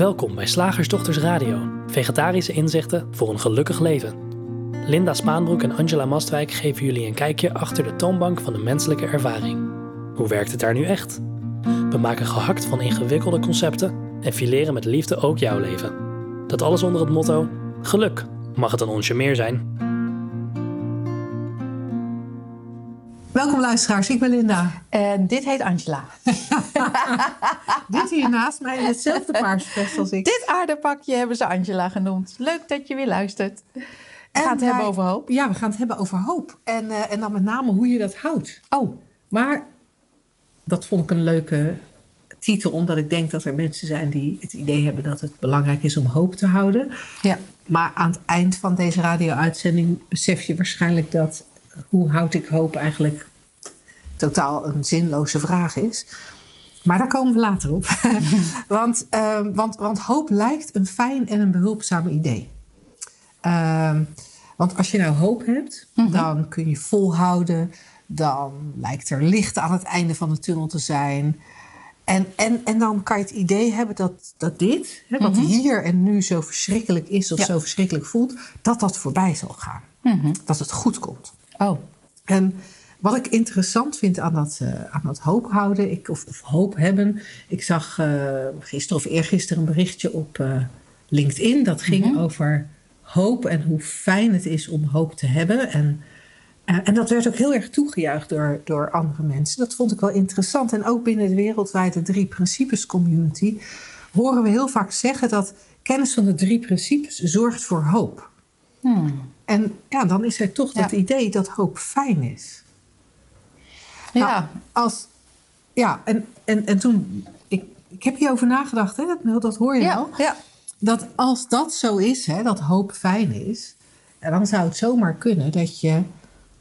Welkom bij Slagersdochters Radio, vegetarische inzichten voor een gelukkig leven. Linda Spaanbroek en Angela Mastwijk geven jullie een kijkje achter de toonbank van de menselijke ervaring. Hoe werkt het daar nu echt? We maken gehakt van ingewikkelde concepten en fileren met liefde ook jouw leven. Dat alles onder het motto: geluk, mag het een onsje meer zijn? Welkom luisteraars, ik ben Linda. En dit heet Angela. Dit hier naast mij in hetzelfde paarsvest als ik. Dit aardepakje hebben ze Angela genoemd. Leuk dat je weer luistert. We En gaan het hebben over hoop. Ja, we gaan het hebben over hoop. En, eh, en dan met name hoe je dat houdt. Oh, Maar dat vond ik een leuke titel, omdat ik denk dat er mensen zijn die het idee hebben dat het belangrijk is om hoop te houden. ja. Maar aan het eind van deze radio-uitzending besef je waarschijnlijk dat hoe houd ik hoop eigenlijk totaal een zinloze vraag is. Maar daar komen we later op. want, ehm, want, want hoop lijkt een fijn en een behulpzaam idee. Ehm, want als je nou hoop hebt, dan kun je volhouden. Dan lijkt er licht aan het einde van de tunnel te zijn. En, en, en dan kan je het idee hebben dat, dat dit, hè, wat hier en nu zo verschrikkelijk is of Ja. zo verschrikkelijk voelt, dat dat voorbij zal gaan. Dat het goed komt. Oh, En wat ik interessant vind aan dat, eh, aan dat hoop houden, ik, of, of hoop hebben. Ik zag eh, gisteren of eergisteren een berichtje op eh, LinkedIn. Dat ging over hoop en hoe fijn het is om hoop te hebben. En, en dat werd ook heel erg toegejuicht door, door andere mensen. Dat vond ik wel interessant. En ook binnen de wereldwijde drie principes community horen we heel vaak zeggen dat kennis van de drie principes zorgt voor hoop. En ja, dan is er toch dat idee dat hoop fijn is. Ja. Nou, als, ja, en, en, en toen, ik, ik heb hierover nagedacht, hè, dat, dat hoor je ja, wel. ja. Dat als dat zo is, hè, dat hoop fijn is, en dan zou het zomaar kunnen dat je,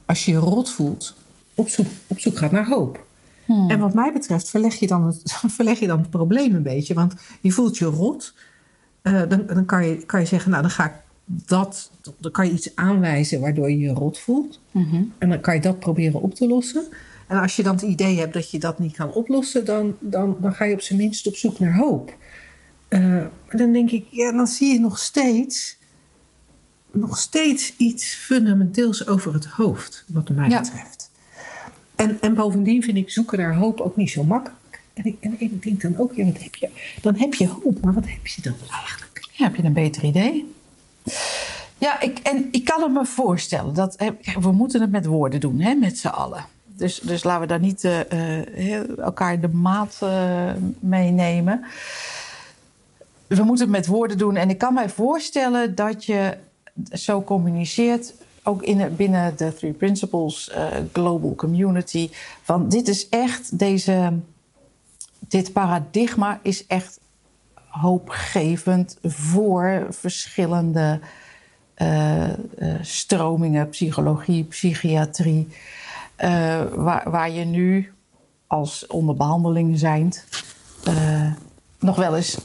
als je je rot voelt, op zoek, op zoek gaat naar hoop. En wat mij betreft verleg je, dan het, verleg je dan het probleem een beetje. Want je voelt je rot. eh, dan dan kan, je, kan je zeggen, nou dan ga ik dat, dan kan je iets aanwijzen waardoor je je rot voelt. En dan kan je dat proberen op te lossen. En als je dan het idee hebt dat je dat niet kan oplossen, dan, dan, dan ga je op zijn minst op zoek naar hoop. Maar dan denk ik, ja, dan zie je nog steeds, nog steeds iets fundamenteels over het hoofd, wat mij Ja. betreft. En, en bovendien vind ik zoeken naar hoop ook niet zo makkelijk. En ik, en ik denk dan ook, ja, wat heb je? Dan heb je hoop, maar wat heb je dan eigenlijk? Ja, heb je een beter idee? Ja, ik, en ik kan het me voorstellen. Dat, we moeten het met woorden doen, hè, met z'n allen. Dus, dus laten we daar niet eh, eh, elkaar de maat eh, meenemen. We moeten het met woorden doen. En ik kan mij voorstellen dat je zo communiceert... ook in, binnen de Three Principles Global Community... van dit is echt deze... dit paradigma is echt hoopgevend voor verschillende stromingen, psychologie, psychiatrie, eh, waar, waar je nu als onder behandeling zijnd eh, nog wel eens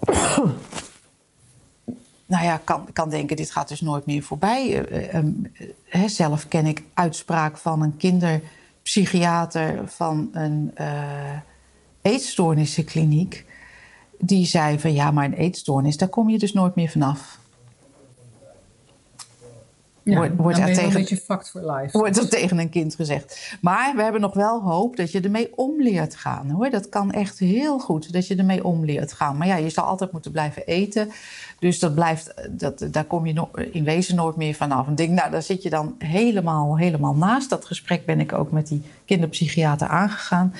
nou ja, kan, kan denken, dit gaat dus nooit meer voorbij. Hè, zelf ken ik uitspraak van een kinderpsychiater van een eetstoornissenkliniek. Die zei van ja, maar een eetstoornis, daar kom je dus nooit meer vanaf. Wordt- wordt er tegen- een beetje fact for life. Wordt er tegen een kind gezegd. Maar we hebben nog wel hoop dat je ermee om leert gaan. Hoor. Dat kan echt heel goed, dat je ermee om leert gaan. Maar ja, je zal altijd moeten blijven eten. Dus dat blijft, dat, daar kom je in wezen nooit meer vanaf. En ik denk, nou, daar zit je dan helemaal, helemaal naast. Dat gesprek ben ik ook met die kinderpsychiater aangegaan.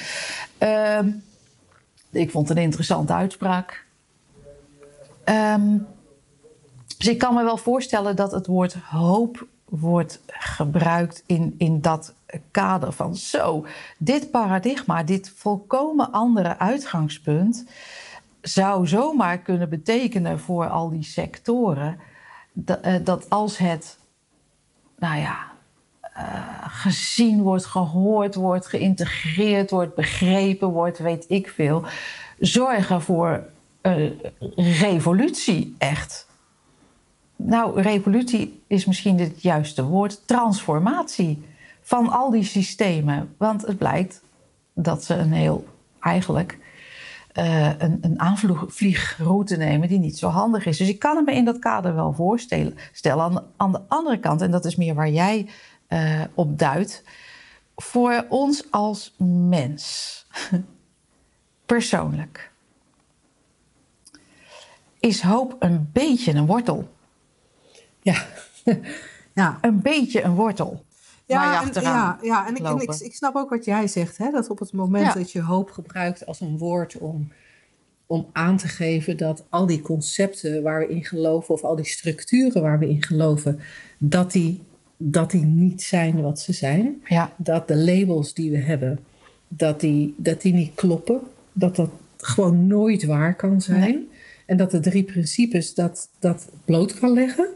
Ehm, ik vond het een interessante uitspraak. Ehm, dus ik kan me wel voorstellen dat het woord hoop wordt gebruikt in, in dat kader van zo, dit paradigma, dit volkomen andere uitgangspunt, zou zomaar kunnen betekenen voor al die sectoren dat, eh, dat als het, nou ja, eh, gezien wordt, gehoord wordt, geïntegreerd wordt, begrepen wordt, weet ik veel, zorgen voor eh, revolutie echt. Nou, revolutie is misschien het juiste woord. Transformatie van al die systemen. Want het blijkt dat ze een heel, eigenlijk eh, een, een aanvliegroute nemen die niet zo handig is. Dus ik kan het me in dat kader wel voorstellen. Stellen. Aan, aan de andere kant, en dat is meer waar jij uh, op duidt, voor ons als mens, persoonlijk, is hoop een beetje een wortel. Ja. ja. Een beetje een wortel. Ja, en, ja, ja, en, ik, en ik, ik, snap ook wat jij zegt. Hè? Dat op het moment dat je hoop gebruikt als een woord om, om aan te geven dat al die concepten waar we in geloven, of al die structuren waar we in geloven, dat die, dat die niet zijn wat ze zijn. Ja. Dat de labels die we hebben, dat die, dat die niet kloppen. Dat dat gewoon nooit waar kan zijn. En dat de drie principes dat, dat bloot kan leggen.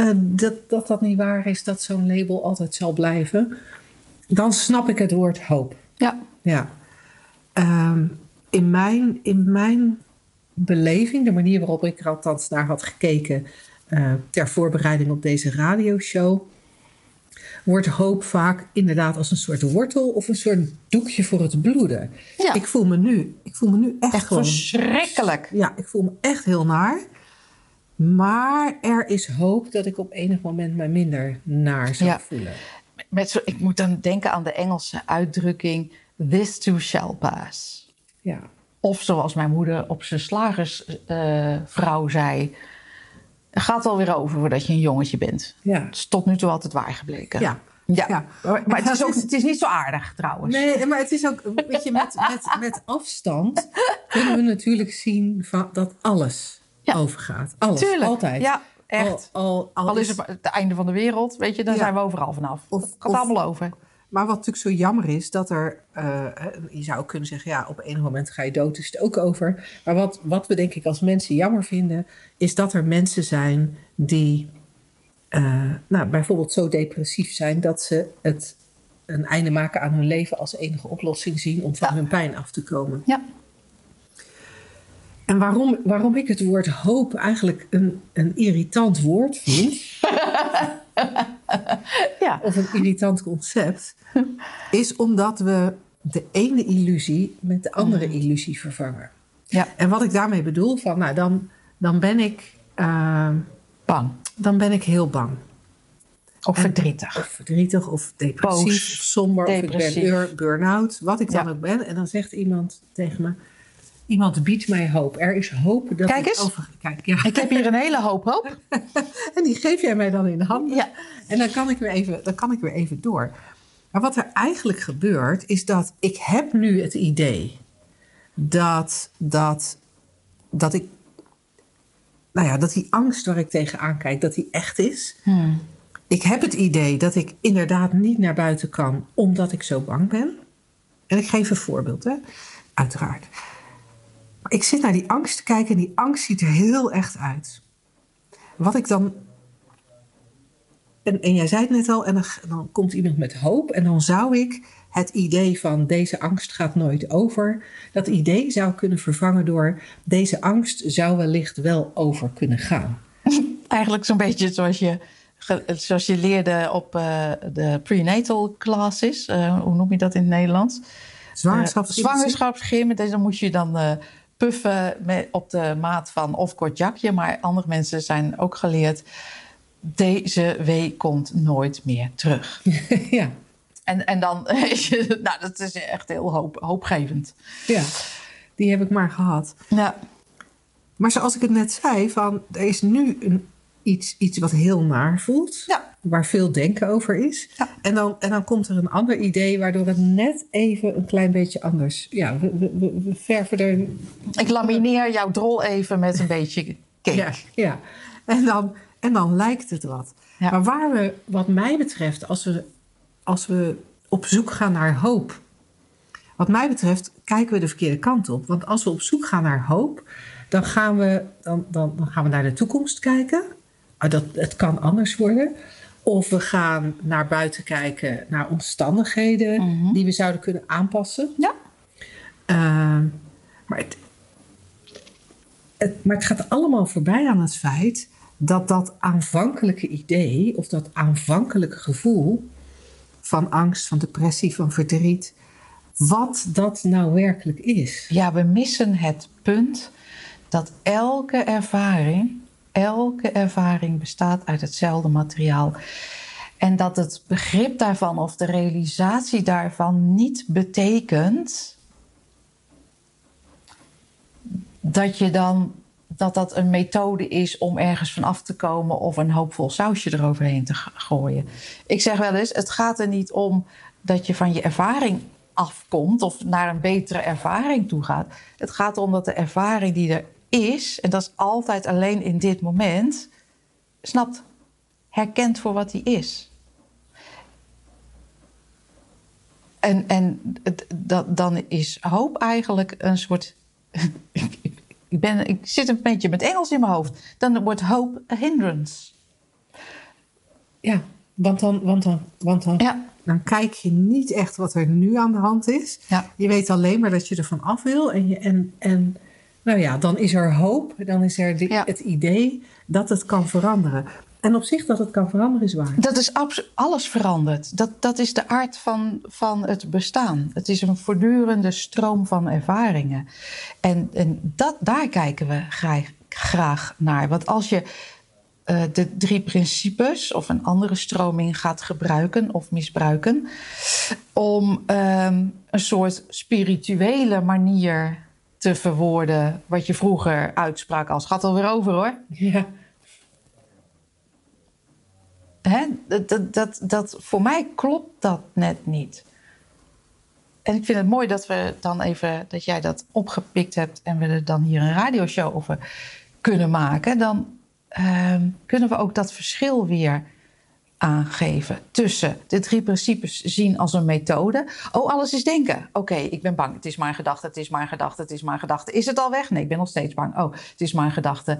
Uh, dat, dat dat niet waar is, dat zo'n label altijd zal blijven, dan snap ik het woord hoop. Ja. ja. Uh, in, mijn, in mijn beleving, de manier waarop ik er althans naar had gekeken uh, ter voorbereiding op deze radioshow, wordt hoop vaak inderdaad als een soort wortel of een soort doekje voor het bloeden. Ja. Ik voel me nu, ik voel me nu echt, echt gewoon, verschrikkelijk. Ja, ik voel me echt heel naar. Maar er is hoop dat ik op enig moment me minder naar zou Ja. voelen. Met zo, ik moet dan denken aan de Engelse uitdrukking: This too shall pass. Ja, Of zoals mijn moeder op zijn slagersvrouw zei: Het gaat alweer over voordat je een jongetje bent. ja. Het is tot nu toe altijd waar gebleken. ja. Ja. Ja. Maar, maar het, is ook, Het is- het is niet zo aardig trouwens. Nee, maar het is ook, weet je, met, met, met afstand kunnen we natuurlijk zien van, dat alles Ja. overgaat. Alles, Tuurlijk. altijd. Ja, echt. Al, al, al Al is het het einde van de wereld, weet je, dan Ja. zijn we overal vanaf. Of- het gaat of- allemaal over. Maar wat natuurlijk zo jammer is, dat er, eh, je zou kunnen zeggen, ja, op enig moment ga je dood, is het ook over. Maar wat, wat we denk ik als mensen jammer vinden, is dat er mensen zijn die, eh, nou, bijvoorbeeld zo depressief zijn dat ze het een einde maken aan hun leven als enige oplossing zien om van Ja. hun pijn af te komen. Ja. En waarom, waarom ik het woord hoop eigenlijk een, een irritant woord vind, Ja. of een irritant concept, is omdat we de ene illusie met de andere illusie vervangen. ja, En wat ik daarmee bedoel, van, nou, dan, dan, ben ik, eh, bang. dan ben ik heel bang. Of En- verdrietig. Of verdrietig, of depressief, Boos, of somber, of ik ben bur- burn-out, wat ik dan Ja. ook ben. En dan zegt iemand tegen me, iemand biedt mij hoop. Er is hoop dat Kijk ik eens. over... Kijk, ja. Ik heb hier een hele hoop hoop. En die geef jij mij dan in de handen. Ja. En dan kan, ik weer even, dan kan ik weer even door. Maar wat er eigenlijk gebeurt, is dat ik heb nu het idee dat, dat, dat ik. Nou ja, dat die angst waar ik tegenaan kijk, dat die echt is. Hmm. Ik heb het idee dat ik inderdaad niet naar buiten kan omdat ik zo bang ben. En ik geef een voorbeeld, hè? uiteraard. Ik zit naar die angst te kijken en die angst ziet er heel echt uit. Wat ik dan. En, en jij zei het net al, en dan, dan komt iemand met hoop. En dan zou ik het idee van deze angst gaat nooit over. Dat idee zou kunnen vervangen door deze angst zou wellicht wel over kunnen gaan. Eigenlijk zo'n beetje zoals je, zoals je leerde op eh, de prenatal classes. Eh, hoe noem je dat in het Nederlands? Zwangerschap. Zwangerschapsgym. Dus dan moet je dan puffen met, op de maat van of kort jakje. Maar andere mensen zijn ook geleerd. Deze wee komt nooit meer terug. ja, En, en dan is je, nou, dat is echt heel hoop, hoopgevend. ja, die heb ik maar gehad. Ja, Maar zoals ik het net zei, van, er is nu een, iets, iets wat heel naar voelt. Ja. Waar veel denken over is. Ja. En, dan, en dan komt er een ander idee waardoor het net even een klein beetje anders. Ja, we, we, verven er. ik lamineer jouw drol even met een beetje cake. Ja, ja. En, dan, en dan lijkt het wat. Ja. Maar waar we, wat mij betreft, als we, als we op zoek gaan naar hoop. Wat mij betreft kijken we de verkeerde kant op. Want als we op zoek gaan naar hoop, dan gaan we, dan, dan, dan gaan we naar de toekomst kijken. Ah, dat, het kan anders worden. Of we gaan naar buiten kijken, naar omstandigheden die we zouden kunnen aanpassen. Ja. Ehm, maar, het, het, maar het gaat allemaal voorbij aan het feit dat dat aanvankelijke idee of dat aanvankelijke gevoel van angst, van depressie, van verdriet, wat dat nou werkelijk is. Ja, we missen het punt dat elke ervaring, elke ervaring bestaat uit hetzelfde materiaal. En dat het begrip daarvan of de realisatie daarvan niet betekent dat je dan dat dat een methode is om ergens van af te komen of een hoopvol sausje eroverheen te gooien. Ik zeg wel eens, het gaat er niet om dat je van je ervaring afkomt of naar een betere ervaring toe gaat. Het gaat erom dat de ervaring die er is, en dat is altijd alleen in dit moment, snapt, herkent voor wat die is. En, en dat, dan is hoop eigenlijk een soort. ik, ben, ik zit een beetje met Engels in mijn hoofd. Dan wordt hoop a hindrance. Ja, want dan, want dan, want dan, Ja. dan kijk je niet echt wat er nu aan de hand is. Ja. Je weet alleen maar dat je er van af wil. En, je, en, en nou ja, dan is er hoop. Dan is er de- Ja. het idee dat het kan veranderen. En op zich dat het kan veranderen is waar. Dat is alles veranderd. Dat, dat is de aard van, van het bestaan. Het is een voortdurende stroom van ervaringen. En, en dat, daar kijken we graag, graag naar. Want als je eh, de drie principes of een andere stroming gaat gebruiken of misbruiken om ehm, een soort spirituele manier te verwoorden, wat je vroeger uitsprak als gaat alweer over hoor. Ja. Hè? Dat, dat, dat, dat, voor mij klopt dat net niet. En ik vind het mooi dat we dan even dat jij dat opgepikt hebt en we er dan hier een radioshow over kunnen maken. Dan ehm, kunnen we ook dat verschil weer aangeven tussen de drie principes zien als een methode. Oh, alles is denken. Oké, ik ben bang. Het is maar een gedachte, het is maar een gedachte, het is maar een gedachte. Is het al weg? Nee, ik ben nog steeds bang. Oh, het is maar een gedachte.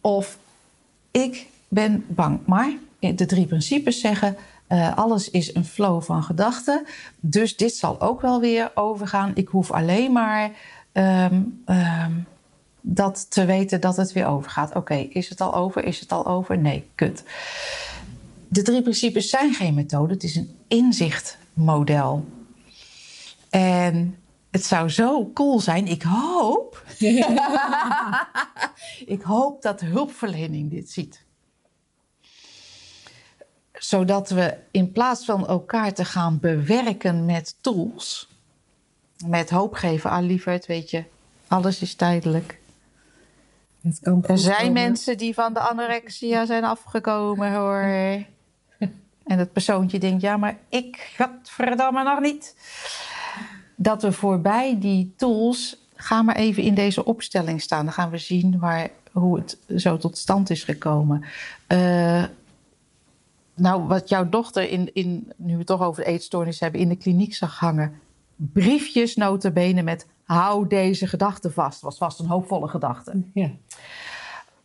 Of ik ben bang. Maar de drie principes zeggen: eh, alles is een flow van gedachten. Dus dit zal ook wel weer overgaan. Ik hoef alleen maar ehm, ehm, dat te weten dat het weer overgaat. Oké, is het al over? Is het al over? Nee, kut. De drie principes zijn geen methode, het is een inzichtmodel. En het zou zo cool zijn. Ik hoop. ik hoop dat de hulpverlening dit ziet. Zodat we in plaats van elkaar te gaan bewerken met tools, met hoop geven, ah lieverd, weet je, alles is tijdelijk. Het kan Er zijn komen. mensen die van de anorexia zijn afgekomen hoor. En het persoontje denkt, ja, maar ik, godverdamme nog niet. Dat we voorbij die tools, ga maar even in deze opstelling staan. Dan gaan we zien waar, hoe het zo tot stand is gekomen. Eh, nou, wat jouw dochter, in, in, nu we het toch over de eetstoornis hebben, in de kliniek zag hangen. Briefjes notabene met hou deze gedachte vast. Was vast een hoopvolle gedachte. Ja.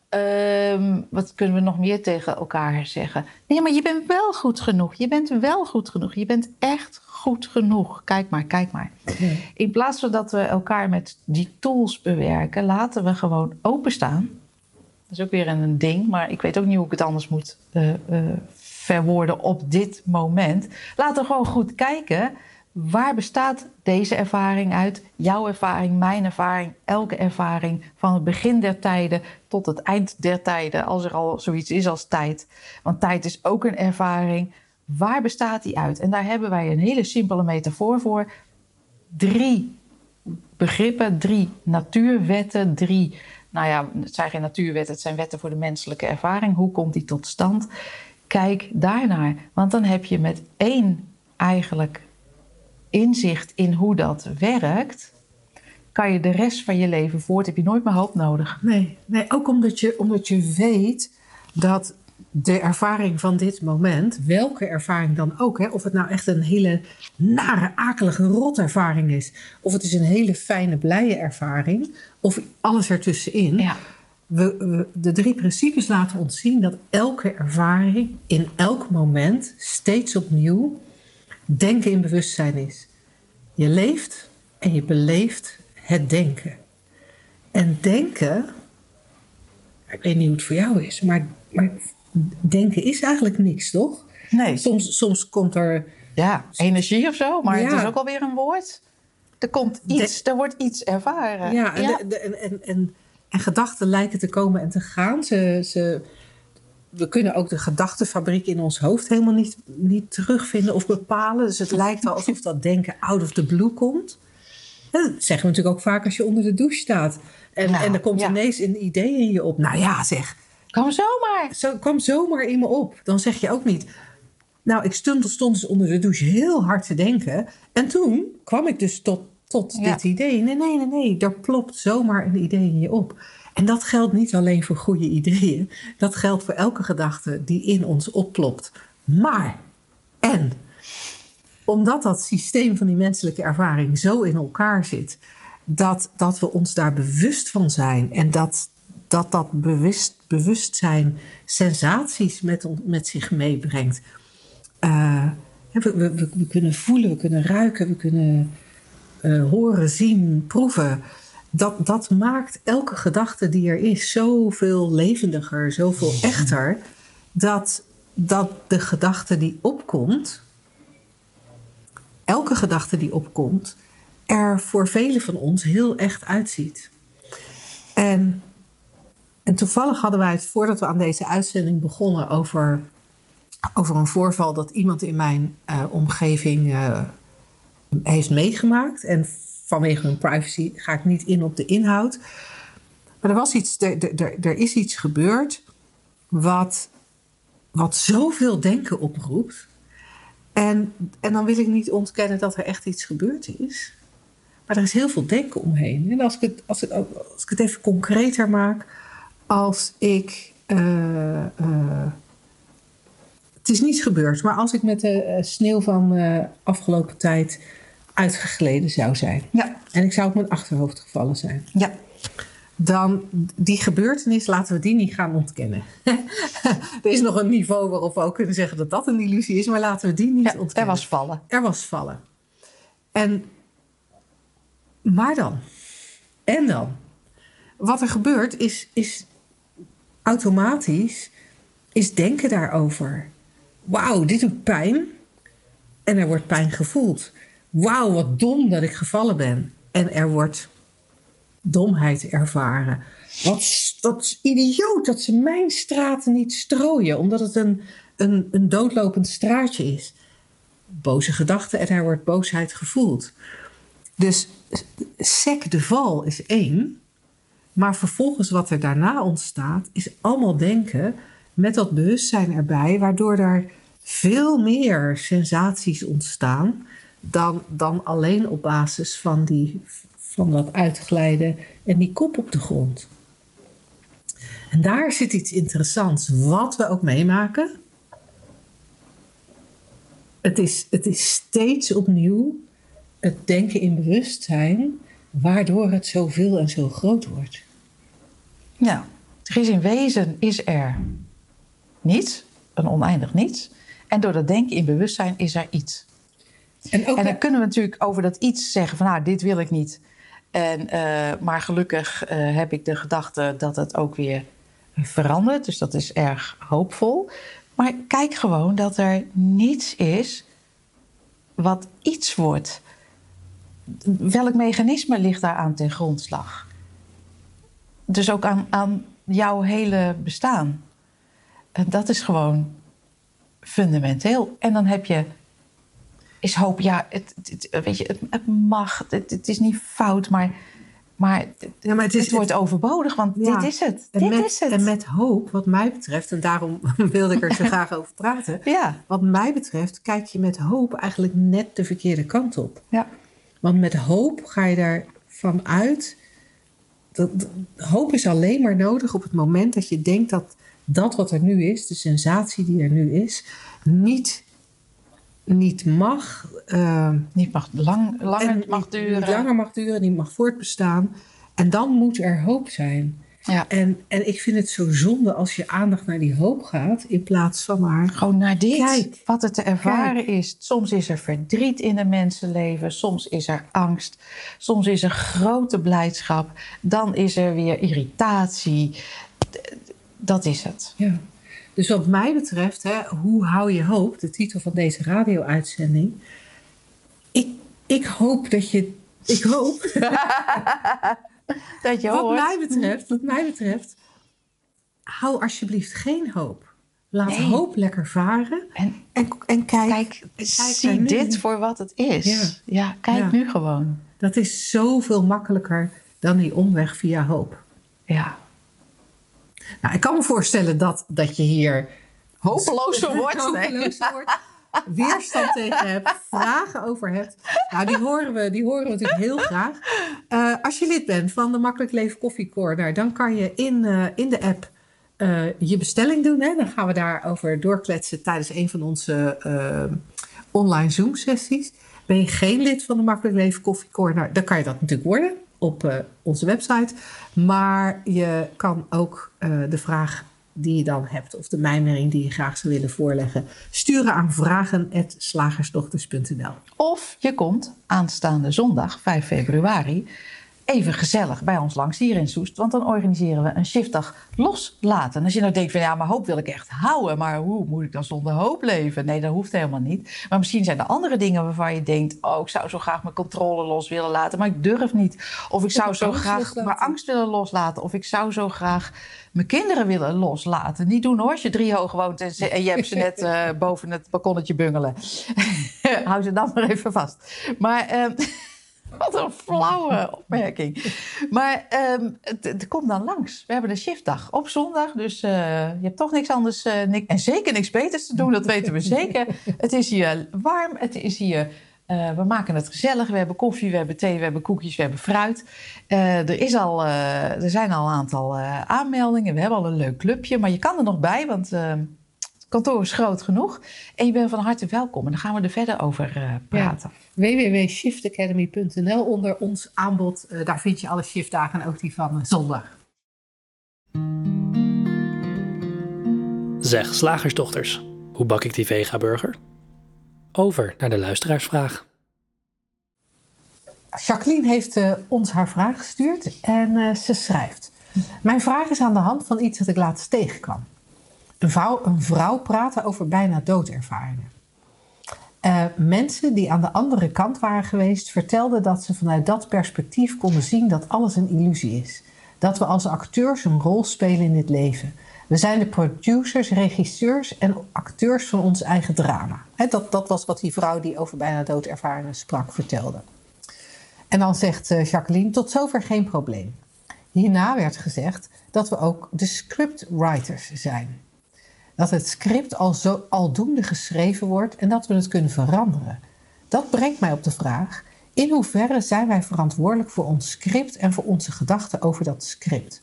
Ehm, wat kunnen we nog meer tegen elkaar zeggen? Nee, maar je bent wel goed genoeg. Je bent wel goed genoeg. Je bent echt goed genoeg. Kijk maar, kijk maar. In plaats van dat we elkaar met die tools bewerken, laten we gewoon openstaan. Dat is ook weer een ding, maar ik weet ook niet hoe ik het anders moet eh, eh, verwoorden op dit moment. Laten we gewoon goed kijken. Waar bestaat deze ervaring uit? Jouw ervaring, mijn ervaring, elke ervaring van het begin der tijden tot het eind der tijden, als er al zoiets is als tijd. Want tijd is ook een ervaring. Waar bestaat die uit? En daar hebben wij een hele simpele metafoor voor. Drie begrippen, drie natuurwetten, drie, nou ja, het zijn geen natuurwetten, het zijn wetten voor de menselijke ervaring. Hoe komt die tot stand? Kijk daarnaar, want dan heb je met één eigenlijk inzicht in hoe dat werkt, kan je de rest van je leven voort, heb je nooit meer hoop nodig. Nee, nee, ook omdat je, omdat je weet dat de ervaring van dit moment, welke ervaring dan ook, hè, of het nou echt een hele nare, akelige rotervaring is, of het is een hele fijne, blije ervaring, of alles ertussenin. Ja. We, we- de drie principes laten ons zien dat elke ervaring in elk moment steeds opnieuw denken in bewustzijn is. Je leeft en je beleeft het denken. En denken, ik weet niet hoe het voor jou is, maar, maar denken is eigenlijk niks, toch? Nee. Soms, soms komt er ja, energie of zo, maar het is ook alweer een woord. Er komt iets, er wordt iets ervaren. Ja, en, de- de- en, en, en, en gedachten lijken te komen en te gaan. Ze, ze, we kunnen ook de gedachtenfabriek in ons hoofd helemaal niet, niet terugvinden of bepalen. Dus het lijkt wel alsof dat denken out of the blue komt. En Dat zeggen we natuurlijk ook vaak als je onder de douche staat. En, Nou, en er komt ja. ineens een idee in je op. Nou ja, zeg, Kom zomaar. zo kwam zomaar in me op. Dan zeg je ook niet. Nou, ik stond, stond dus onder de douche heel hard te denken. En toen kwam ik dus tot, tot Ja. dit idee. Nee, nee, nee, nee. Er plopt zomaar een idee in je op. En dat geldt niet alleen voor goede ideeën. Dat geldt voor elke gedachte die in ons opplopt. Maar, en, omdat dat systeem van die menselijke ervaring zo in elkaar zit, dat, dat we ons daar bewust van zijn en dat dat, dat bewust, bewustzijn sensaties met, met zich meebrengt. Eh, we, we kunnen voelen, we kunnen ruiken, we kunnen eh, horen, zien, proeven. Dat, dat maakt elke gedachte die er is zoveel levendiger, zoveel echter. Dat, dat de gedachte die opkomt, elke gedachte die opkomt, er voor velen van ons heel echt uitziet. En, en toevallig hadden wij het voordat we aan deze uitzending begonnen over, over een voorval dat iemand in mijn eh, omgeving eh, heeft meegemaakt. En vanwege hun privacy ga ik niet in op de inhoud. Maar er, was iets, er, er, is iets gebeurd wat, wat zoveel denken oproept. En, en dan wil ik niet ontkennen dat er echt iets gebeurd is. Maar er is heel veel denken omheen. En als ik het, als ik, als ik het even concreter maak. Als ik. eh, eh, het is niet gebeurd, maar als ik met de eh, sneeuw van eh afgelopen tijd uitgegleden zou zijn. Ja. En ik zou op mijn achterhoofd gevallen zijn. Ja. Dan die gebeurtenis, laten we die niet gaan ontkennen. er is nog een niveau waarop we ook kunnen zeggen dat dat een illusie is, maar laten we die niet ja, ontkennen. er was vallen. Er was vallen. En, maar dan? En dan? Wat er gebeurt is, is automatisch, is denken daarover. Wauw, dit doet pijn. En er wordt pijn gevoeld. Wauw, wat dom dat ik gevallen ben. En er wordt domheid ervaren. Wat, is idioot dat ze mijn straten niet strooien, omdat het een, een, een doodlopend straatje is boze gedachten en er wordt boosheid gevoeld. Dus sec de val is één. Maar vervolgens wat er daarna ontstaat, is allemaal denken met dat bewustzijn erbij, waardoor er veel meer sensaties ontstaan dan, dan alleen op basis van, die, van dat uitglijden en die kop op de grond. En daar zit iets interessants, wat we ook meemaken. Het is, het is steeds opnieuw het denken in bewustzijn, waardoor het zoveel en zo groot wordt. Ja. Er is in wezen is er niets, een oneindig niets. En door dat denken in bewustzijn is er iets. En ook En dan kunnen we natuurlijk over dat iets zeggen van nou, dit wil ik niet. En, eh, maar gelukkig eh, heb ik de gedachte dat het ook weer verandert. Dus dat is erg hoopvol. Maar kijk gewoon dat er niets is wat iets wordt. Welk mechanisme ligt daar aan ten grondslag? Dus ook aan, aan jouw hele bestaan. En dat is gewoon fundamenteel. En dan heb je is hoop, ja, het, het- het- weet je, het, het mag, het, het is niet fout, maar, maar, het, Ja, maar het is- het wordt overbodig, want Ja. dit is het. Dit met, is het. En met hoop, wat mij betreft, en daarom wilde ik er zo graag over praten. Ja, Wat mij betreft, kijk je met hoop eigenlijk net de verkeerde kant op. ja, Want met hoop ga je ervan uit. Dat- hoop is alleen maar nodig op het moment dat je denkt dat dat wat er nu is, de sensatie die er nu is, niet, niet mag. eh, niet mag lang, langer en mag duren. Niet langer mag duren, niet mag voortbestaan. En dan moet er hoop zijn. Ja. En, en ik vind het zo zonde als je aandacht naar die hoop gaat, in plaats van maar. Gewoon naar dit, Kijk. wat er te ervaren is. Soms is er verdriet in een mensenleven, soms is er angst, soms is er grote blijdschap, dan is er weer irritatie. Dat is het. Ja. Dus wat mij betreft, hè, hoe hou je hoop, de titel van deze radio-uitzending. Ik, ik hoop dat je. Ik hoop. dat je wat hoort. mij betreft, wat mij betreft, hou alsjeblieft geen hoop. Laat Nee. hoop lekker varen. En En, en kijk, kijk, kijk zie dit voor wat het is. Ja. Ja, kijk Ja. nu gewoon. dat is zoveel makkelijker dan die omweg via hoop. Ja. Nou, ik kan me voorstellen dat, dat je hier Hopeloos van wordt. nee. hopeloos wordt, weerstand tegen hebt, vragen over hebt. Nou, die horen we, die horen we natuurlijk heel graag. Eh, als je lid bent van de Makkelijk Leven Koffie Corner, dan kan je in, eh, in de app eh, je bestelling doen. Hè? Dan gaan we daarover doorkletsen tijdens een van onze online Zoom-sessies. Ben je geen lid van de Makkelijk Leven Koffie Corner, dan kan je dat natuurlijk worden op eh, onze website. Maar je kan ook eh, de vraag die je dan hebt, of de mijmering die je graag zou willen voorleggen, sturen aan vragen.slagersdochters.nl. Of je komt aanstaande zondag, 5 februari, even gezellig bij ons langs hier in Soest. Want dan organiseren we een shiftdag loslaten. En als je nou denkt van ja, maar hoop wil ik echt houden. Maar hoe moet ik dan zonder hoop leven? Nee, dat hoeft helemaal niet. Maar misschien zijn er andere dingen waarvan je denkt... oh, ik zou zo graag mijn controle los willen laten, maar ik durf niet. Of ik zou zo graag loslaten. mijn angst willen loslaten. Of ik zou zo graag mijn kinderen willen loslaten. Niet doen hoor, als je drie hoog woont en, ze- en je hebt ze net eh, boven het balkonnetje bungelen. Hou ze dan maar even vast. Maar ehm, wat een flauwe opmerking. Maar ehm, het, komt dan langs. We hebben een shiftdag op zondag. Dus eh, je hebt toch niks anders eh, en zeker niks beters te doen. Dat weten we zeker. Het is hier warm. Het is hier... eh, we maken het gezellig. We hebben koffie, we hebben thee, we hebben koekjes, we hebben fruit. Er, is al, er zijn al een aantal aanmeldingen. We hebben al een leuk clubje. Maar je kan er nog bij, want eh, het kantoor is groot genoeg. En je bent van harte welkom. En dan gaan we er verder over eh, praten. www.shiftacademy.nl onder ons aanbod. eh, daar vind je alle shiftdagen en ook die van eh, zondag. Zeg, slagersdochters, hoe bak ik die vega-burger? Over naar de luisteraarsvraag. Jacqueline heeft eh, ons haar vraag gestuurd en eh, ze schrijft. Mijn vraag is aan de hand van iets dat ik laatst tegenkwam. Een vrouw, een praten over bijna doodervaringen. Eh, mensen die aan de andere kant waren geweest vertelden dat ze vanuit dat perspectief konden zien dat alles een illusie is. Dat we als acteurs een rol spelen in dit leven. We zijn de producers, regisseurs en acteurs van ons eigen drama. Dat, dat was wat die vrouw die over bijna doodervaringen sprak vertelde. En dan zegt eh, Jacqueline, tot zover geen probleem. Hierna werd gezegd dat we ook de scriptwriters zijn. Dat het script al zo aldoende geschreven wordt en dat we het kunnen veranderen. Dat brengt mij op de vraag: in hoeverre zijn wij verantwoordelijk voor ons script en voor onze gedachten over dat script?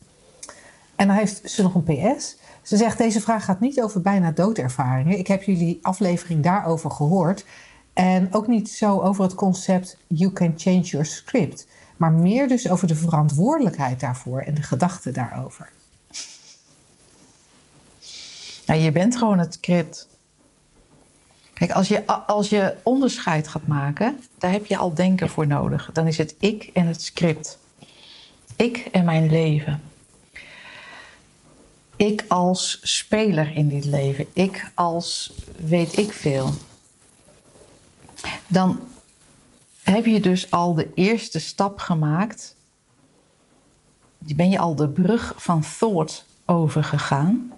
En dan heeft ze nog een PS. Ze zegt: Deze vraag gaat niet over bijna doodervaringen. Ik heb jullie aflevering daarover gehoord. En ook niet zo over het concept you can change your script. Maar meer dus over de verantwoordelijkheid daarvoor en de gedachten daarover. Nou, je bent gewoon het script. Kijk, als je, als je onderscheid gaat maken, daar heb je al denken voor nodig. Dan is het ik en het script. Ik en mijn leven. Ik als speler in dit leven. Ik als weet ik veel. Dan heb je dus al de eerste stap gemaakt. Ben je al de brug van thought overgegaan.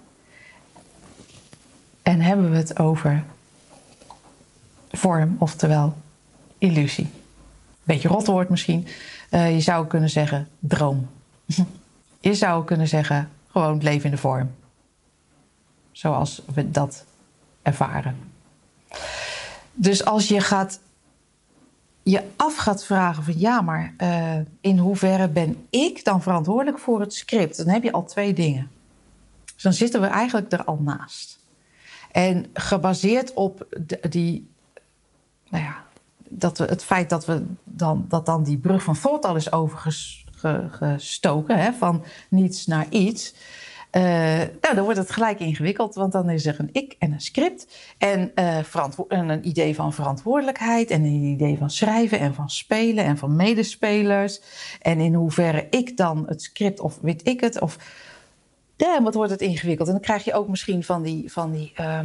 En hebben we het over vorm, oftewel illusie. Beetje rot woord misschien. Eh, je zou kunnen zeggen droom. je zou kunnen zeggen gewoon leven in de vorm. Zoals we dat ervaren. Dus als je gaat je af gaat vragen van ja, maar eh, in hoeverre ben ik dan verantwoordelijk voor het script? Dan heb je al twee dingen. Dus dan zitten we eigenlijk er al naast. En gebaseerd op die, nou ja, dat we, het feit dat, we dan, dat dan die brug van thought al is overgestoken, hè, van niets naar iets. eh, nou, dan wordt het gelijk ingewikkeld, want dan is er een ik en een script. En, eh, en een idee van verantwoordelijkheid. En een idee van schrijven en van spelen en van medespelers. En in hoeverre ik dan het script, of weet ik het, of damn, wat wordt het ingewikkeld. En dan krijg je ook misschien van die, van die eh,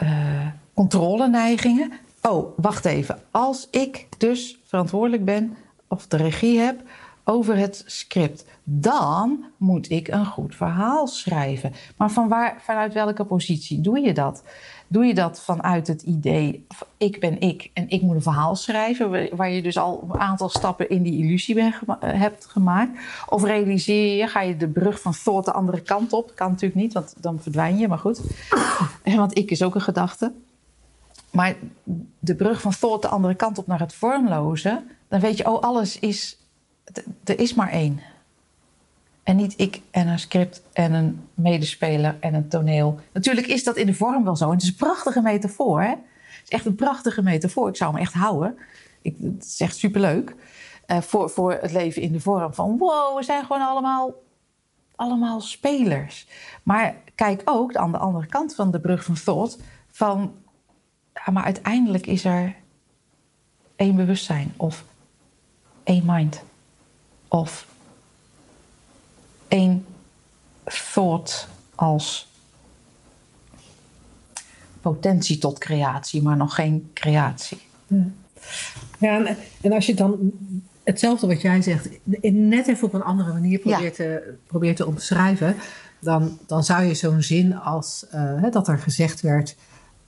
eh, controleneigingen. Oh, wacht even. Als ik dus verantwoordelijk ben of de regie heb over het script, dan moet ik een goed verhaal schrijven. Maar van waar, vanuit welke positie doe je dat? Doe je dat vanuit het idee, ik ben ik en ik moet een verhaal schrijven, waar je dus al een aantal stappen in die illusie ben, hebt gemaakt? Of realiseer je, ga je de brug van thought de andere kant op? Kan natuurlijk niet, want dan verdwijn je, maar goed. Want ik is ook een gedachte. Maar de brug van thought de andere kant op naar het vormloze, dan weet je, oh, alles is, er is maar één. En niet ik en een script en een medespeler en een toneel. Natuurlijk is dat in de vorm wel zo. En het is een prachtige metafoor. Hè? Het is echt een prachtige metafoor. Ik zou hem echt houden. Ik, het is echt superleuk. Uh, voor, voor het leven in de vorm van... wow, we zijn gewoon allemaal, allemaal spelers. Maar kijk ook aan de andere kant van de brug van thought... van, maar uiteindelijk is er één bewustzijn of één mind. Of één thought als potentie tot creatie, maar nog geen creatie. Ja, en, als je dan hetzelfde wat jij zegt, net even op een andere manier probeert, te, probeert te omschrijven, dan, dan zou je zo'n zin als uh, dat er gezegd werd: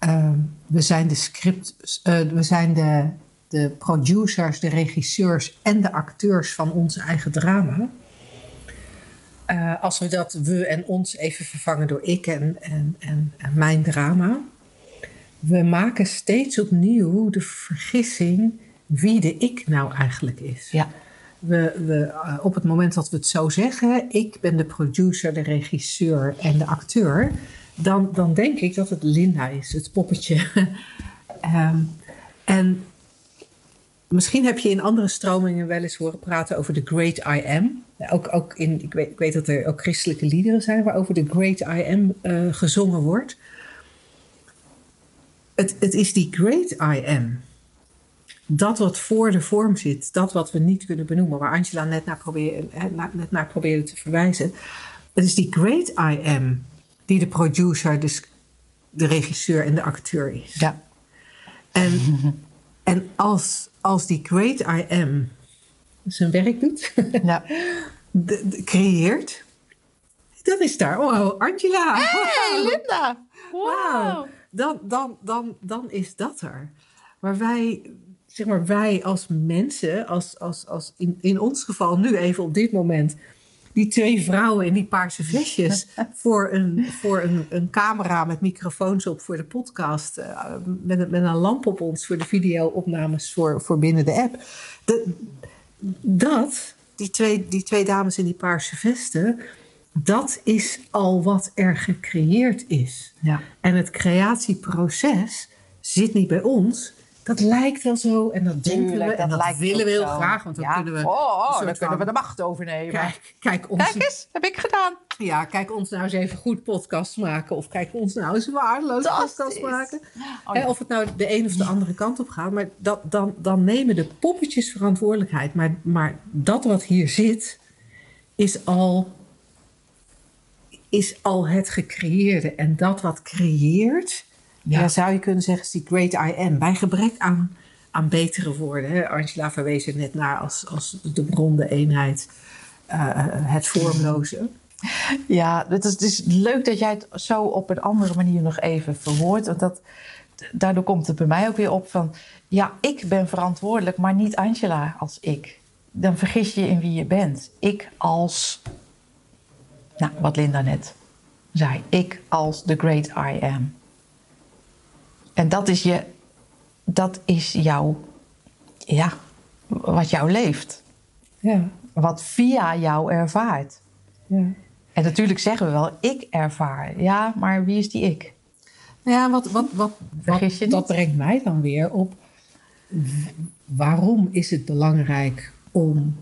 uh, we zijn de script, uh, we zijn de, de producers, de regisseurs en de acteurs van ons eigen drama. Uh, als we dat we en ons even vervangen door ik en, en, en, en, mijn drama. We maken steeds opnieuw de vergissing wie de ik nou eigenlijk is. Ja. We, we, uh, op het moment dat we het zo zeggen, ik ben de producer, de regisseur en de acteur, dan, dan denk ik dat het Linda is, het poppetje. um, en Misschien heb je in andere stromingen wel eens horen praten over de Great I Am. Ook, ook in, ik, weet, ik weet dat er ook christelijke liederen zijn waarover de Great I Am uh, gezongen wordt. Het, het is die Great I Am. Dat wat voor de vorm zit, dat wat we niet kunnen benoemen, waar Angela net naar, probeerde, net naar probeerde te verwijzen. Het is die Great I Am die de producer, dus de regisseur en de acteur is. Ja. En, en als als die great I am zijn werk doet, ja. de, creëert, dan is daar, oh, Angela. Hey, Linda. Wow. Dan, dan, dan, dan is dat er. Maar wij, zeg maar, wij als mensen, als, als, als in, in ons geval nu even op dit moment, die twee vrouwen in die paarse vestjes voor, een, voor een, een camera met microfoons op voor de podcast. Uh, met, met een lamp op ons voor de video-opnames voor, voor binnen de app. De, dat, die twee, die twee dames in die paarse vesten, dat is al wat er gecreëerd is. Ja. En het creatieproces zit niet bij ons, dat lijkt wel zo en dat denken we en dat, willen we heel graag, want dan kunnen we... Oh, oh dan kunnen we de macht overnemen. Kijk, kijk, ons, kijk eens, heb ik gedaan. Ja, kijk ons nou eens even goed podcast maken of kijk ons nou eens waardeloos podcast maken. Oh, ja. Of het nou de een of de andere kant op gaat, maar dat, dan, dan nemen de poppetjes verantwoordelijkheid. Maar, maar dat wat hier zit, is al, is al het gecreëerde. En dat wat creëert ja. zou je kunnen zeggen, is die great I am. Bij gebrek aan, aan betere woorden. Hè? Angela verwees er net naar als, als de bron, de eenheid, uh, het vormloze. Ja, het is, het is leuk dat jij het zo op een andere manier nog even verwoordt. Want dat, daardoor komt het bij mij ook weer op van... ja, ik ben verantwoordelijk, maar niet Angela als ik. Dan vergis je in wie je bent. Ik als... Nou, wat Linda net zei. Ik als the great I am. En dat is, je, dat is jouw, ja, wat jou leeft. Ja. Wat via jou ervaart. Ja. En natuurlijk zeggen we wel, ik ervaar. Ja, maar wie is die ik? Ja, wat, wat, wat, wat dat brengt mij dan weer op. Waarom is het belangrijk om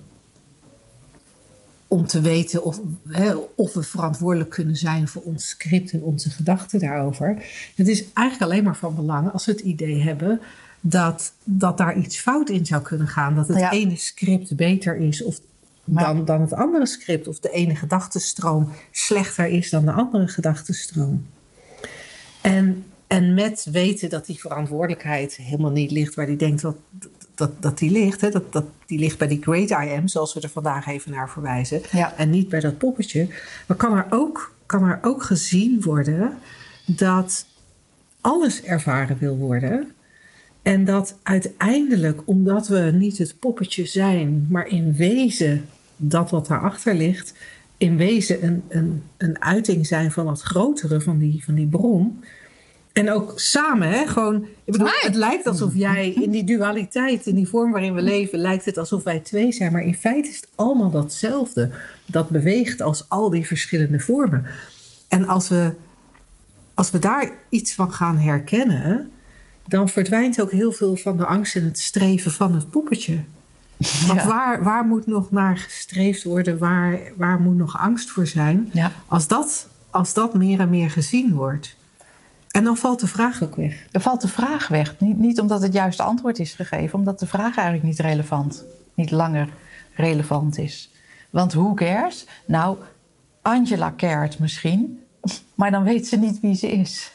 om te weten of, hè, of we verantwoordelijk kunnen zijn voor ons script en onze gedachten daarover. Het is eigenlijk alleen maar van belang als we het idee hebben dat, dat daar iets fout in zou kunnen gaan. Dat het ene script beter is of, dan, dan het andere script. Of de ene gedachtenstroom slechter is dan de andere gedachtenstroom. En, en met weten dat die verantwoordelijkheid helemaal niet ligt waar die denkt dat, dat, dat die ligt. Hè? Dat, dat, die ligt bij die great I am, zoals we er vandaag even naar verwijzen. Ja. En niet bij dat poppetje. Maar kan er ook, kan er ook gezien worden dat alles ervaren wil worden. En dat uiteindelijk, omdat we niet het poppetje zijn, maar in wezen dat wat daarachter ligt, in wezen een, een, een uiting zijn van het grotere van die, van die bron. En ook samen, hè, gewoon. Ik bedoel, het lijkt alsof jij in die dualiteit, in die vorm waarin we leven, lijkt het alsof wij twee zijn. Maar in feite is het allemaal datzelfde. Dat beweegt als al die verschillende vormen. En als we, als we daar iets van gaan herkennen, dan verdwijnt ook heel veel van de angst en het streven van het poppetje. Want Ja. waar, waar moet nog naar gestreefd worden? Waar, waar moet nog angst voor zijn? Ja. Als, dat, als dat meer en meer gezien wordt. En dan valt de vraag ook weg. Er valt de vraag weg. Niet, niet omdat het juiste antwoord is gegeven, omdat de vraag eigenlijk niet relevant, niet langer relevant is. Want who cares? Nou, Angela cared misschien, maar dan weet ze niet wie ze is.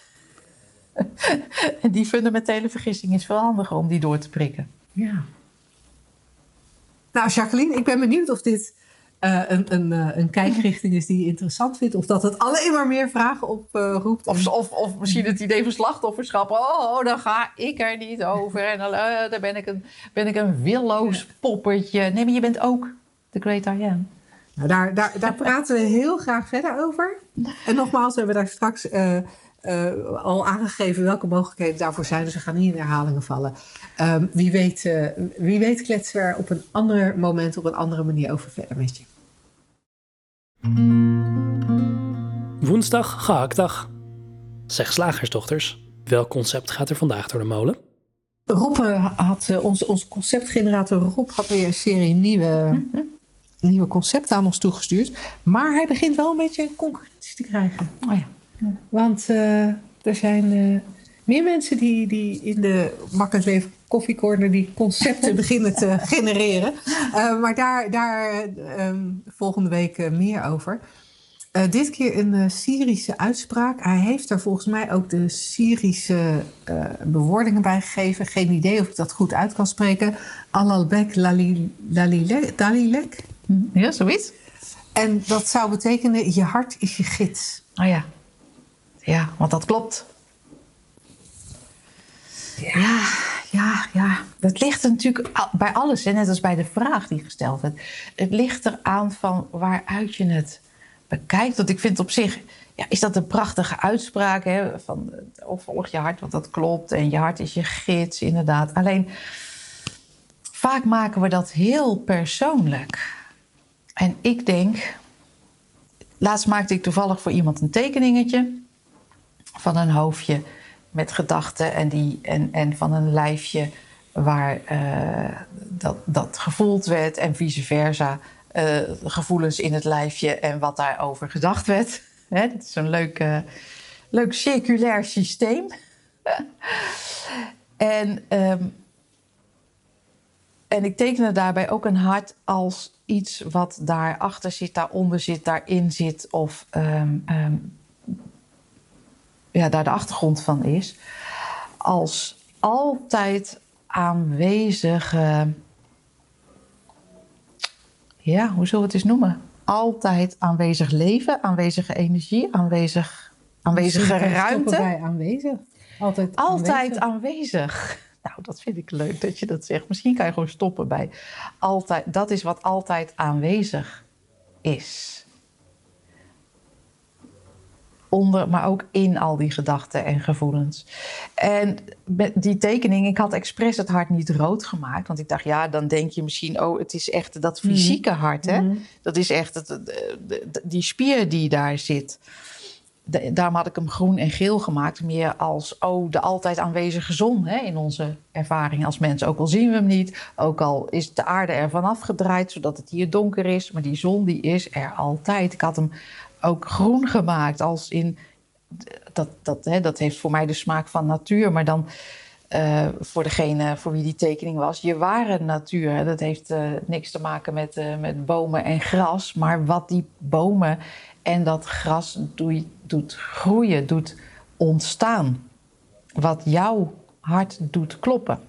en die fundamentele vergissing is veel handiger om die door te prikken. Ja. Nou, Jacqueline, ik ben benieuwd of dit eh, een, een, eh, een kijkrichting is die je interessant vindt. Of dat het alleen maar meer vragen oproept. Of, of, of misschien het idee van slachtofferschap. Oh, dan ga ik er niet over. En dan, eh, dan ben, ik een, ben ik een willoos poppetje. Nee, maar je bent ook de great I am. Nou, daar, daar, daar praten we heel graag verder over. En nogmaals, we hebben daar straks eh, eh, al aangegeven welke mogelijkheden daarvoor zijn. Dus we gaan niet in herhalingen vallen. Ehm, wie, weet, eh, wie weet kletsen we er op een ander moment, op een andere manier over verder met je. Woensdag, gehaktdag. Zeg slagersdochters, welk concept gaat er vandaag door de molen? Rob eh, had, eh, onze, onze conceptgenerator Rob had weer een serie nieuwe, nieuwe concepten aan ons toegestuurd. Maar hij begint wel een beetje concurrentie te krijgen. Oh ja. Want eh, er zijn eh, meer mensen die, die in de Makkelijk Leven koffiecorner die concepten beginnen te genereren. Eh, maar daar, daar eh, ehm, volgende week eh, meer over. Eh, dit keer een Syrische uitspraak. Hij heeft daar volgens mij ook de Syrische bewoordingen bij gegeven. Geen idee of ik dat goed uit kan spreken. Alalbek lali- lalilek. dalilek. Ja, zoiets? En dat zou betekenen, je hart is je gids. Oh ja. Ja, want dat klopt. Ja, ja, ja. Dat ligt natuurlijk bij alles, hè, net als bij de vraag die gesteld werd. Het ligt eraan van waaruit je het bekijkt. Want ik vind op zich, ja, is dat een prachtige uitspraak. Hè, van, of volg je hart, want dat klopt. En je hart is je gids, inderdaad. Alleen, vaak maken we dat heel persoonlijk. En ik denk, laatst maakte ik toevallig voor iemand een tekeningetje van een hoofdje met gedachten en, die, en, en van een lijfje waar eh, dat, dat gevoeld werd en vice versa. eh, gevoelens in het lijfje en wat daarover gedacht werd. Hè, is een leuk, eh, leuk circulair systeem. en, ehm, en ik tekende daarbij ook een hart als iets wat daarachter zit, daaronder zit, daarin zit of ehm, ehm, ja, daar de achtergrond van is. Als altijd aanwezige. Ja, hoe zullen we het eens noemen? Altijd aanwezig leven, aanwezige energie, aanwezig, aanwezige ruimte. bij aanwezig. Altijd, Altijd aanwezig. aanwezig. Nou, dat vind ik leuk dat je dat zegt. Misschien kan je gewoon stoppen bij altijd. Dat is wat altijd aanwezig is. Onder, maar ook in al die gedachten en gevoelens. En met die tekening, ik had expres het hart niet rood gemaakt. Want ik dacht, ja, dan denk je misschien, oh, het is echt dat fysieke hart. Hè? Dat is echt het, die spier die daar zit. De- daarom had ik hem groen en geel gemaakt. Meer als oh, de altijd aanwezige zon hè, in onze ervaring als mensen. Ook al zien we hem niet, ook al is de aarde er vanaf gedraaid, zodat het hier donker is. Maar die zon die is er altijd. Ik had hem ook groen gemaakt als in... Dat, dat, hè, dat heeft voor mij de smaak van natuur. Maar dan eh, voor degene voor wie die tekening was. Je ware natuur, dat heeft uh, niks te maken met, uh, met bomen en gras. Maar wat die bomen en dat gras doet groeien, doet ontstaan. Wat jouw hart doet kloppen.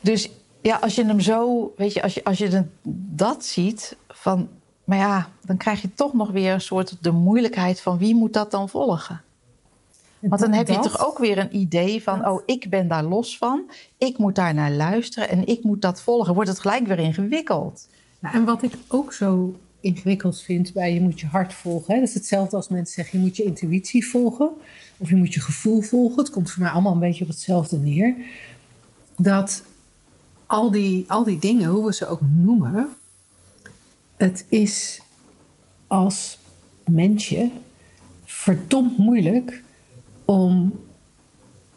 Dus ja, als je hem zo, weet je, als je, als je dat ziet, van, maar ja, dan krijg je toch nog weer een soort de moeilijkheid van wie moet dat dan volgen? Want dan heb je toch ook weer een idee van, oh, ik ben daar los van, ik moet daar naar luisteren en ik moet dat volgen. Wordt het gelijk weer ingewikkeld? Nou, en wat ik ook zo ingewikkeld vind bij je moet je hart volgen. Hè? Dat is hetzelfde als mensen zeggen je moet je intuïtie volgen of je moet je gevoel volgen. Het komt voor mij allemaal een beetje op hetzelfde neer. Dat al die, al die dingen, hoe we ze ook noemen, het is als mensje verdomd moeilijk om,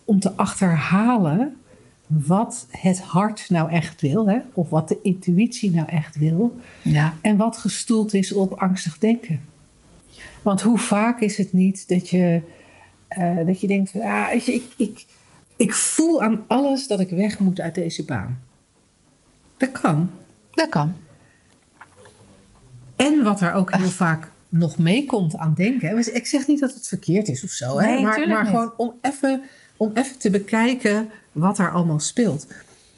om te achterhalen wat het hart nou echt wil, hè? of wat de intuïtie nou echt wil, ja. en wat gestoeld is op angstig denken. Want hoe vaak is het niet dat je, uh, dat je denkt: ah, ik, ik, ik voel aan alles dat ik weg moet uit deze baan. Dat kan. Dat kan. En wat er ook heel vaak nog meekomt aan denken. Ik zeg niet dat het verkeerd is of zo, nee, hè? maar, maar gewoon om even, om even te bekijken wat er allemaal speelt.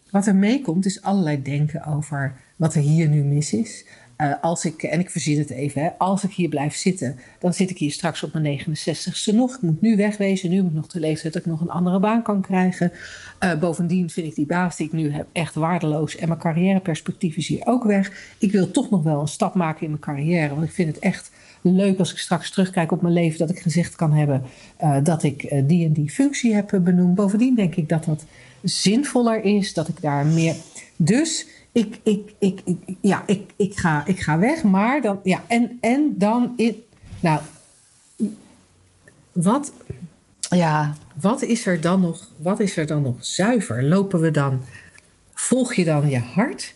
Wat er meekomt is allerlei denken over wat er hier nu mis is. Uh, als ik, en ik verzin het even, hè, als ik hier blijf zitten, dan zit ik hier straks op mijn 69ste nog. Ik moet nu wegwezen, nu heb ik nog de leeftijd dat ik nog een andere baan kan krijgen. Uh, bovendien vind ik die baas die ik nu heb echt waardeloos en mijn carrièreperspectief is hier ook weg. Ik wil toch nog wel een stap maken in mijn carrière, want ik vind het echt leuk als ik straks terugkijk op mijn leven dat ik gezegd kan hebben uh, dat ik die en die functie heb benoemd. Bovendien denk ik dat dat zinvoller is, dat ik daar meer. Dus ik, ik, ik, ja, ik, ik, ga, ik ga weg, maar dan, ja, en, en dan, nou, wat, ja. wat is er dan nog, wat is er dan nog zuiver? Lopen we dan, volg je dan je hart?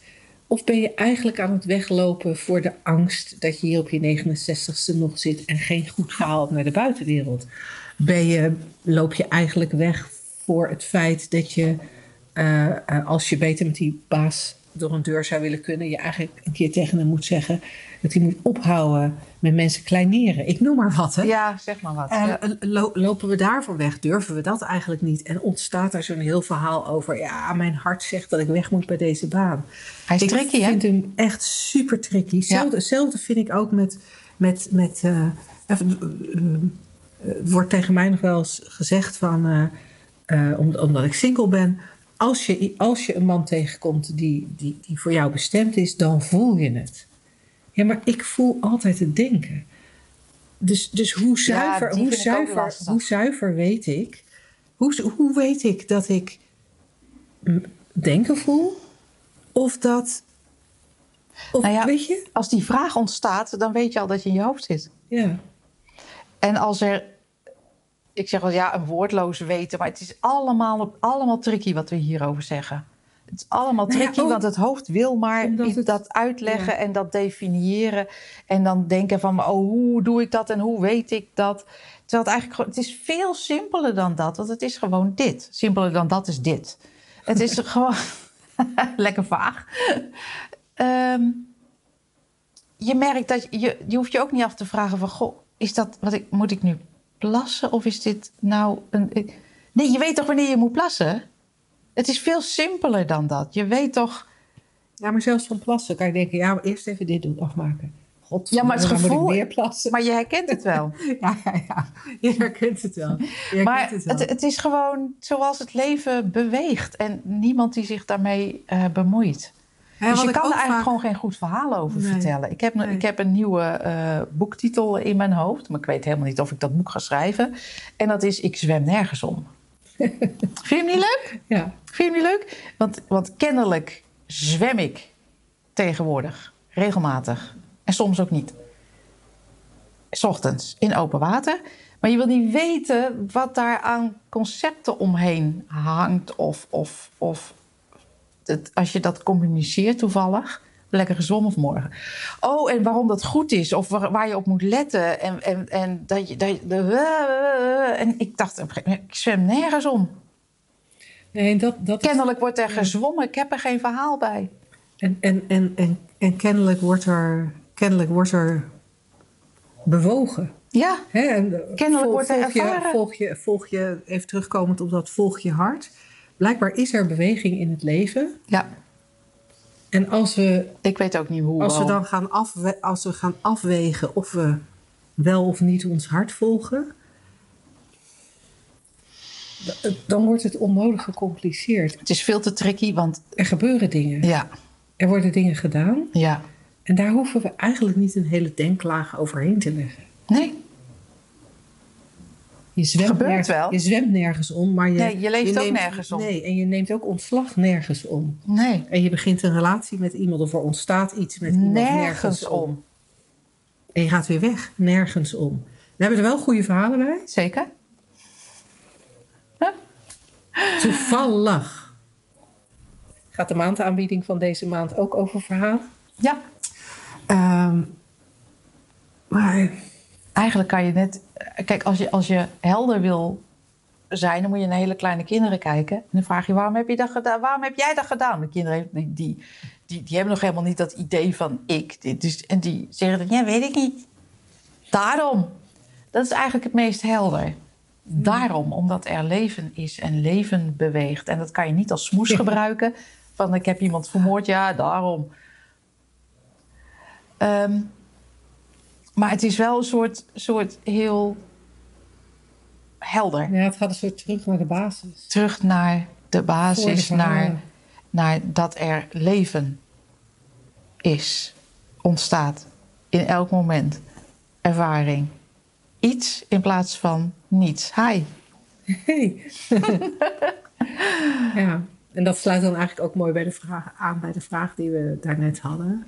Of ben je eigenlijk aan het weglopen voor de angst dat je hier op je 69ste nog zit en geen goed verhaal naar de buitenwereld? Ben je, loop je eigenlijk weg voor het feit dat je, uh, uh, als je beter met die baas door een deur zou willen kunnen, je eigenlijk een keer tegen hem moet zeggen dat hij moet ophouden met mensen kleineren. Ik noem maar wat. Hè? Ja, zeg maar wat. En lo lopen we daarvoor weg? Durven we dat eigenlijk niet? En ontstaat er zo'n heel verhaal over, ja, mijn hart zegt dat ik weg moet bij deze baan. Hij is ik tricky, hè? vind hem echt super tricky. Hetzelfde, hetzelfde vind ik ook met, met, met uh, het wordt tegen mij nog wel eens gezegd van, omdat ik single ben als je, als je een man tegenkomt die, die, die voor jou bestemd is, dan voel je het. Ja, maar ik voel altijd het denken. Dus, dus hoe, zuiver, ja, hoe, zuiver, hoe zuiver weet ik? Hoe, hoe weet ik dat ik denken voel? Of dat. Of, nou ja, weet je? Als die vraag ontstaat, dan weet je al dat je in je hoofd zit. Ja. En als er ik zeg wel ja, een woordloos weten, maar het is allemaal, allemaal tricky wat we hierover zeggen. Het is allemaal tricky, nou ja, ook, want het hoofd wil maar het, dat uitleggen ja. en dat definiëren. En dan denken van, oh, hoe doe ik dat en hoe weet ik dat? Terwijl het eigenlijk het is veel simpeler dan dat, want het is gewoon dit. Simpeler dan dat is dit. Het is gewoon lekker vaag. Um, je merkt dat je, je hoeft je ook niet af te vragen van, goh, is dat wat ik, moet ik nu plassen of is dit nou een. Nee, je weet toch wanneer je moet plassen? Het is veel simpeler dan dat. Je weet toch. Ja, maar zelfs van plassen kan je denken: ja, maar eerst even dit doen, afmaken. God, ja, maar het gevoel. Plassen. Maar je herkent het wel. ja, ja, ja, je herkent het wel. Herkent maar het, wel. Het, het, is gewoon zoals het leven beweegt en niemand die zich daarmee uh, bemoeit. Dus je kan er eigenlijk vaak... gewoon geen goed verhaal over nee. vertellen. Ik heb, nee. ik heb een nieuwe uh, boektitel in mijn hoofd, maar ik weet helemaal niet of ik dat boek ga schrijven. En dat is Ik zwem nergens om. Vind je hem niet leuk? Ja. Vind je hem niet leuk? Want, want kennelijk zwem ik tegenwoordig, regelmatig. En soms ook niet. 's ochtends in open water. Maar je wil niet weten wat daar aan concepten omheen hangt of, of, of het, als je dat communiceert toevallig, lekker gezwommen vanmorgen. Oh, en waarom dat goed is, of waar, waar je op moet letten. En, en, en dat je. Dat je en ik dacht, ik zwem nergens om. Nee, dat, dat is- Kennelijk wordt er gezwommen. Ik heb er geen verhaal bij. En, en, en, en, en kennelijk, wordt er, kennelijk wordt er bewogen. Ja? En, eh, Kennelijk wordt er volg je, ervaren. volg, je, volg je, even terugkomend op dat volg je hart. Blijkbaar is er beweging in het leven. ja. En als we, Ik weet ook niet hoe. als we dan gaan, afwe als we gaan afwegen of we wel of niet ons hart volgen, dan wordt het onnodig gecompliceerd. Het is veel te tricky, want Er gebeuren dingen. ja, Er worden dingen gedaan. ja. En daar hoeven we eigenlijk niet een hele denklaag overheen te leggen. Nee, Je zwemt, Gebeurt nergens, wel. je zwemt nergens om, maar je, Nee, je leeft ook neemt- nergens om. Nee, en je neemt ook ontslag nergens om. nee. En je begint een relatie met iemand of er ontstaat iets met iemand nergens, Nergens om. om. En je gaat weer weg, nergens om. We hebben er wel goede verhalen bij. Zeker? Toevallig. Gaat de maandaanbieding van deze maand ook over verhalen? Ja. Ehm, maar Eigenlijk kan je net... Kijk, als je, als je helder wil zijn... dan moet je naar hele kleine kinderen kijken. En dan vraag je, waarom heb, je dat gedaan? waarom heb jij dat gedaan? De kinderen die, die, die, die hebben nog helemaal niet dat idee van ik. Dit- Dus, en die zeggen dan, ja, weet ik niet. Daarom. Dat is eigenlijk het meest helder. Daarom, omdat er leven is en leven beweegt. En dat kan je niet als smoes gebruiken. Van ik heb iemand vermoord, ja, daarom. Ehm, maar het is wel een soort, soort heel helder. ja, het gaat een soort terug naar de basis. Terug naar de basis, naar, naar dat er leven is, ontstaat in elk moment. Ervaring. Iets in plaats van niets. Hi. Hey. ja, en dat sluit dan eigenlijk ook mooi bij de vraag, aan bij de vraag die we daarnet hadden.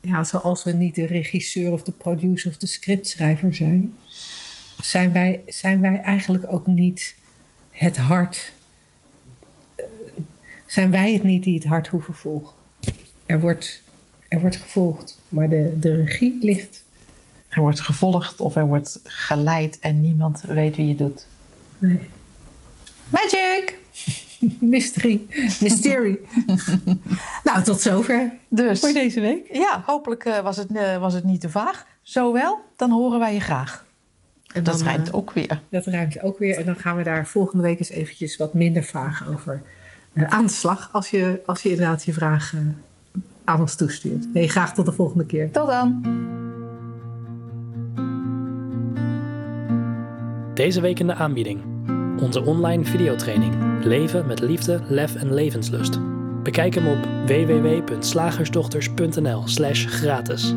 Ja, zoals we niet de regisseur of de producer of de scriptschrijver zijn, zijn wij, zijn wij eigenlijk ook niet het hart. eh, Zijn wij het niet die het hart hoeven volgen? Er wordt, er wordt gevolgd, maar de, de regie ligt. Er wordt gevolgd of er wordt geleid en niemand weet wie je doet. Nee. Magic! Mysterie. Mysterie. nou, tot zover Dus voor deze week. ja, hopelijk eh, was, het, eh, was het niet te vaag. Zo wel, dan horen wij je graag. En Dat dan, rijmt eh, ook weer. dat ruimt ook weer. En dan gaan we daar volgende week eens eventjes wat minder vaag over aan de slag. Als je, als je inderdaad je vraag aan ons toestuurt. Nee, graag tot de volgende keer. Tot dan! Deze week in de aanbieding. Onze online videotraining. Leven met liefde, lef en levenslust. Bekijk hem op www.slagersdochters.nl slash gratis.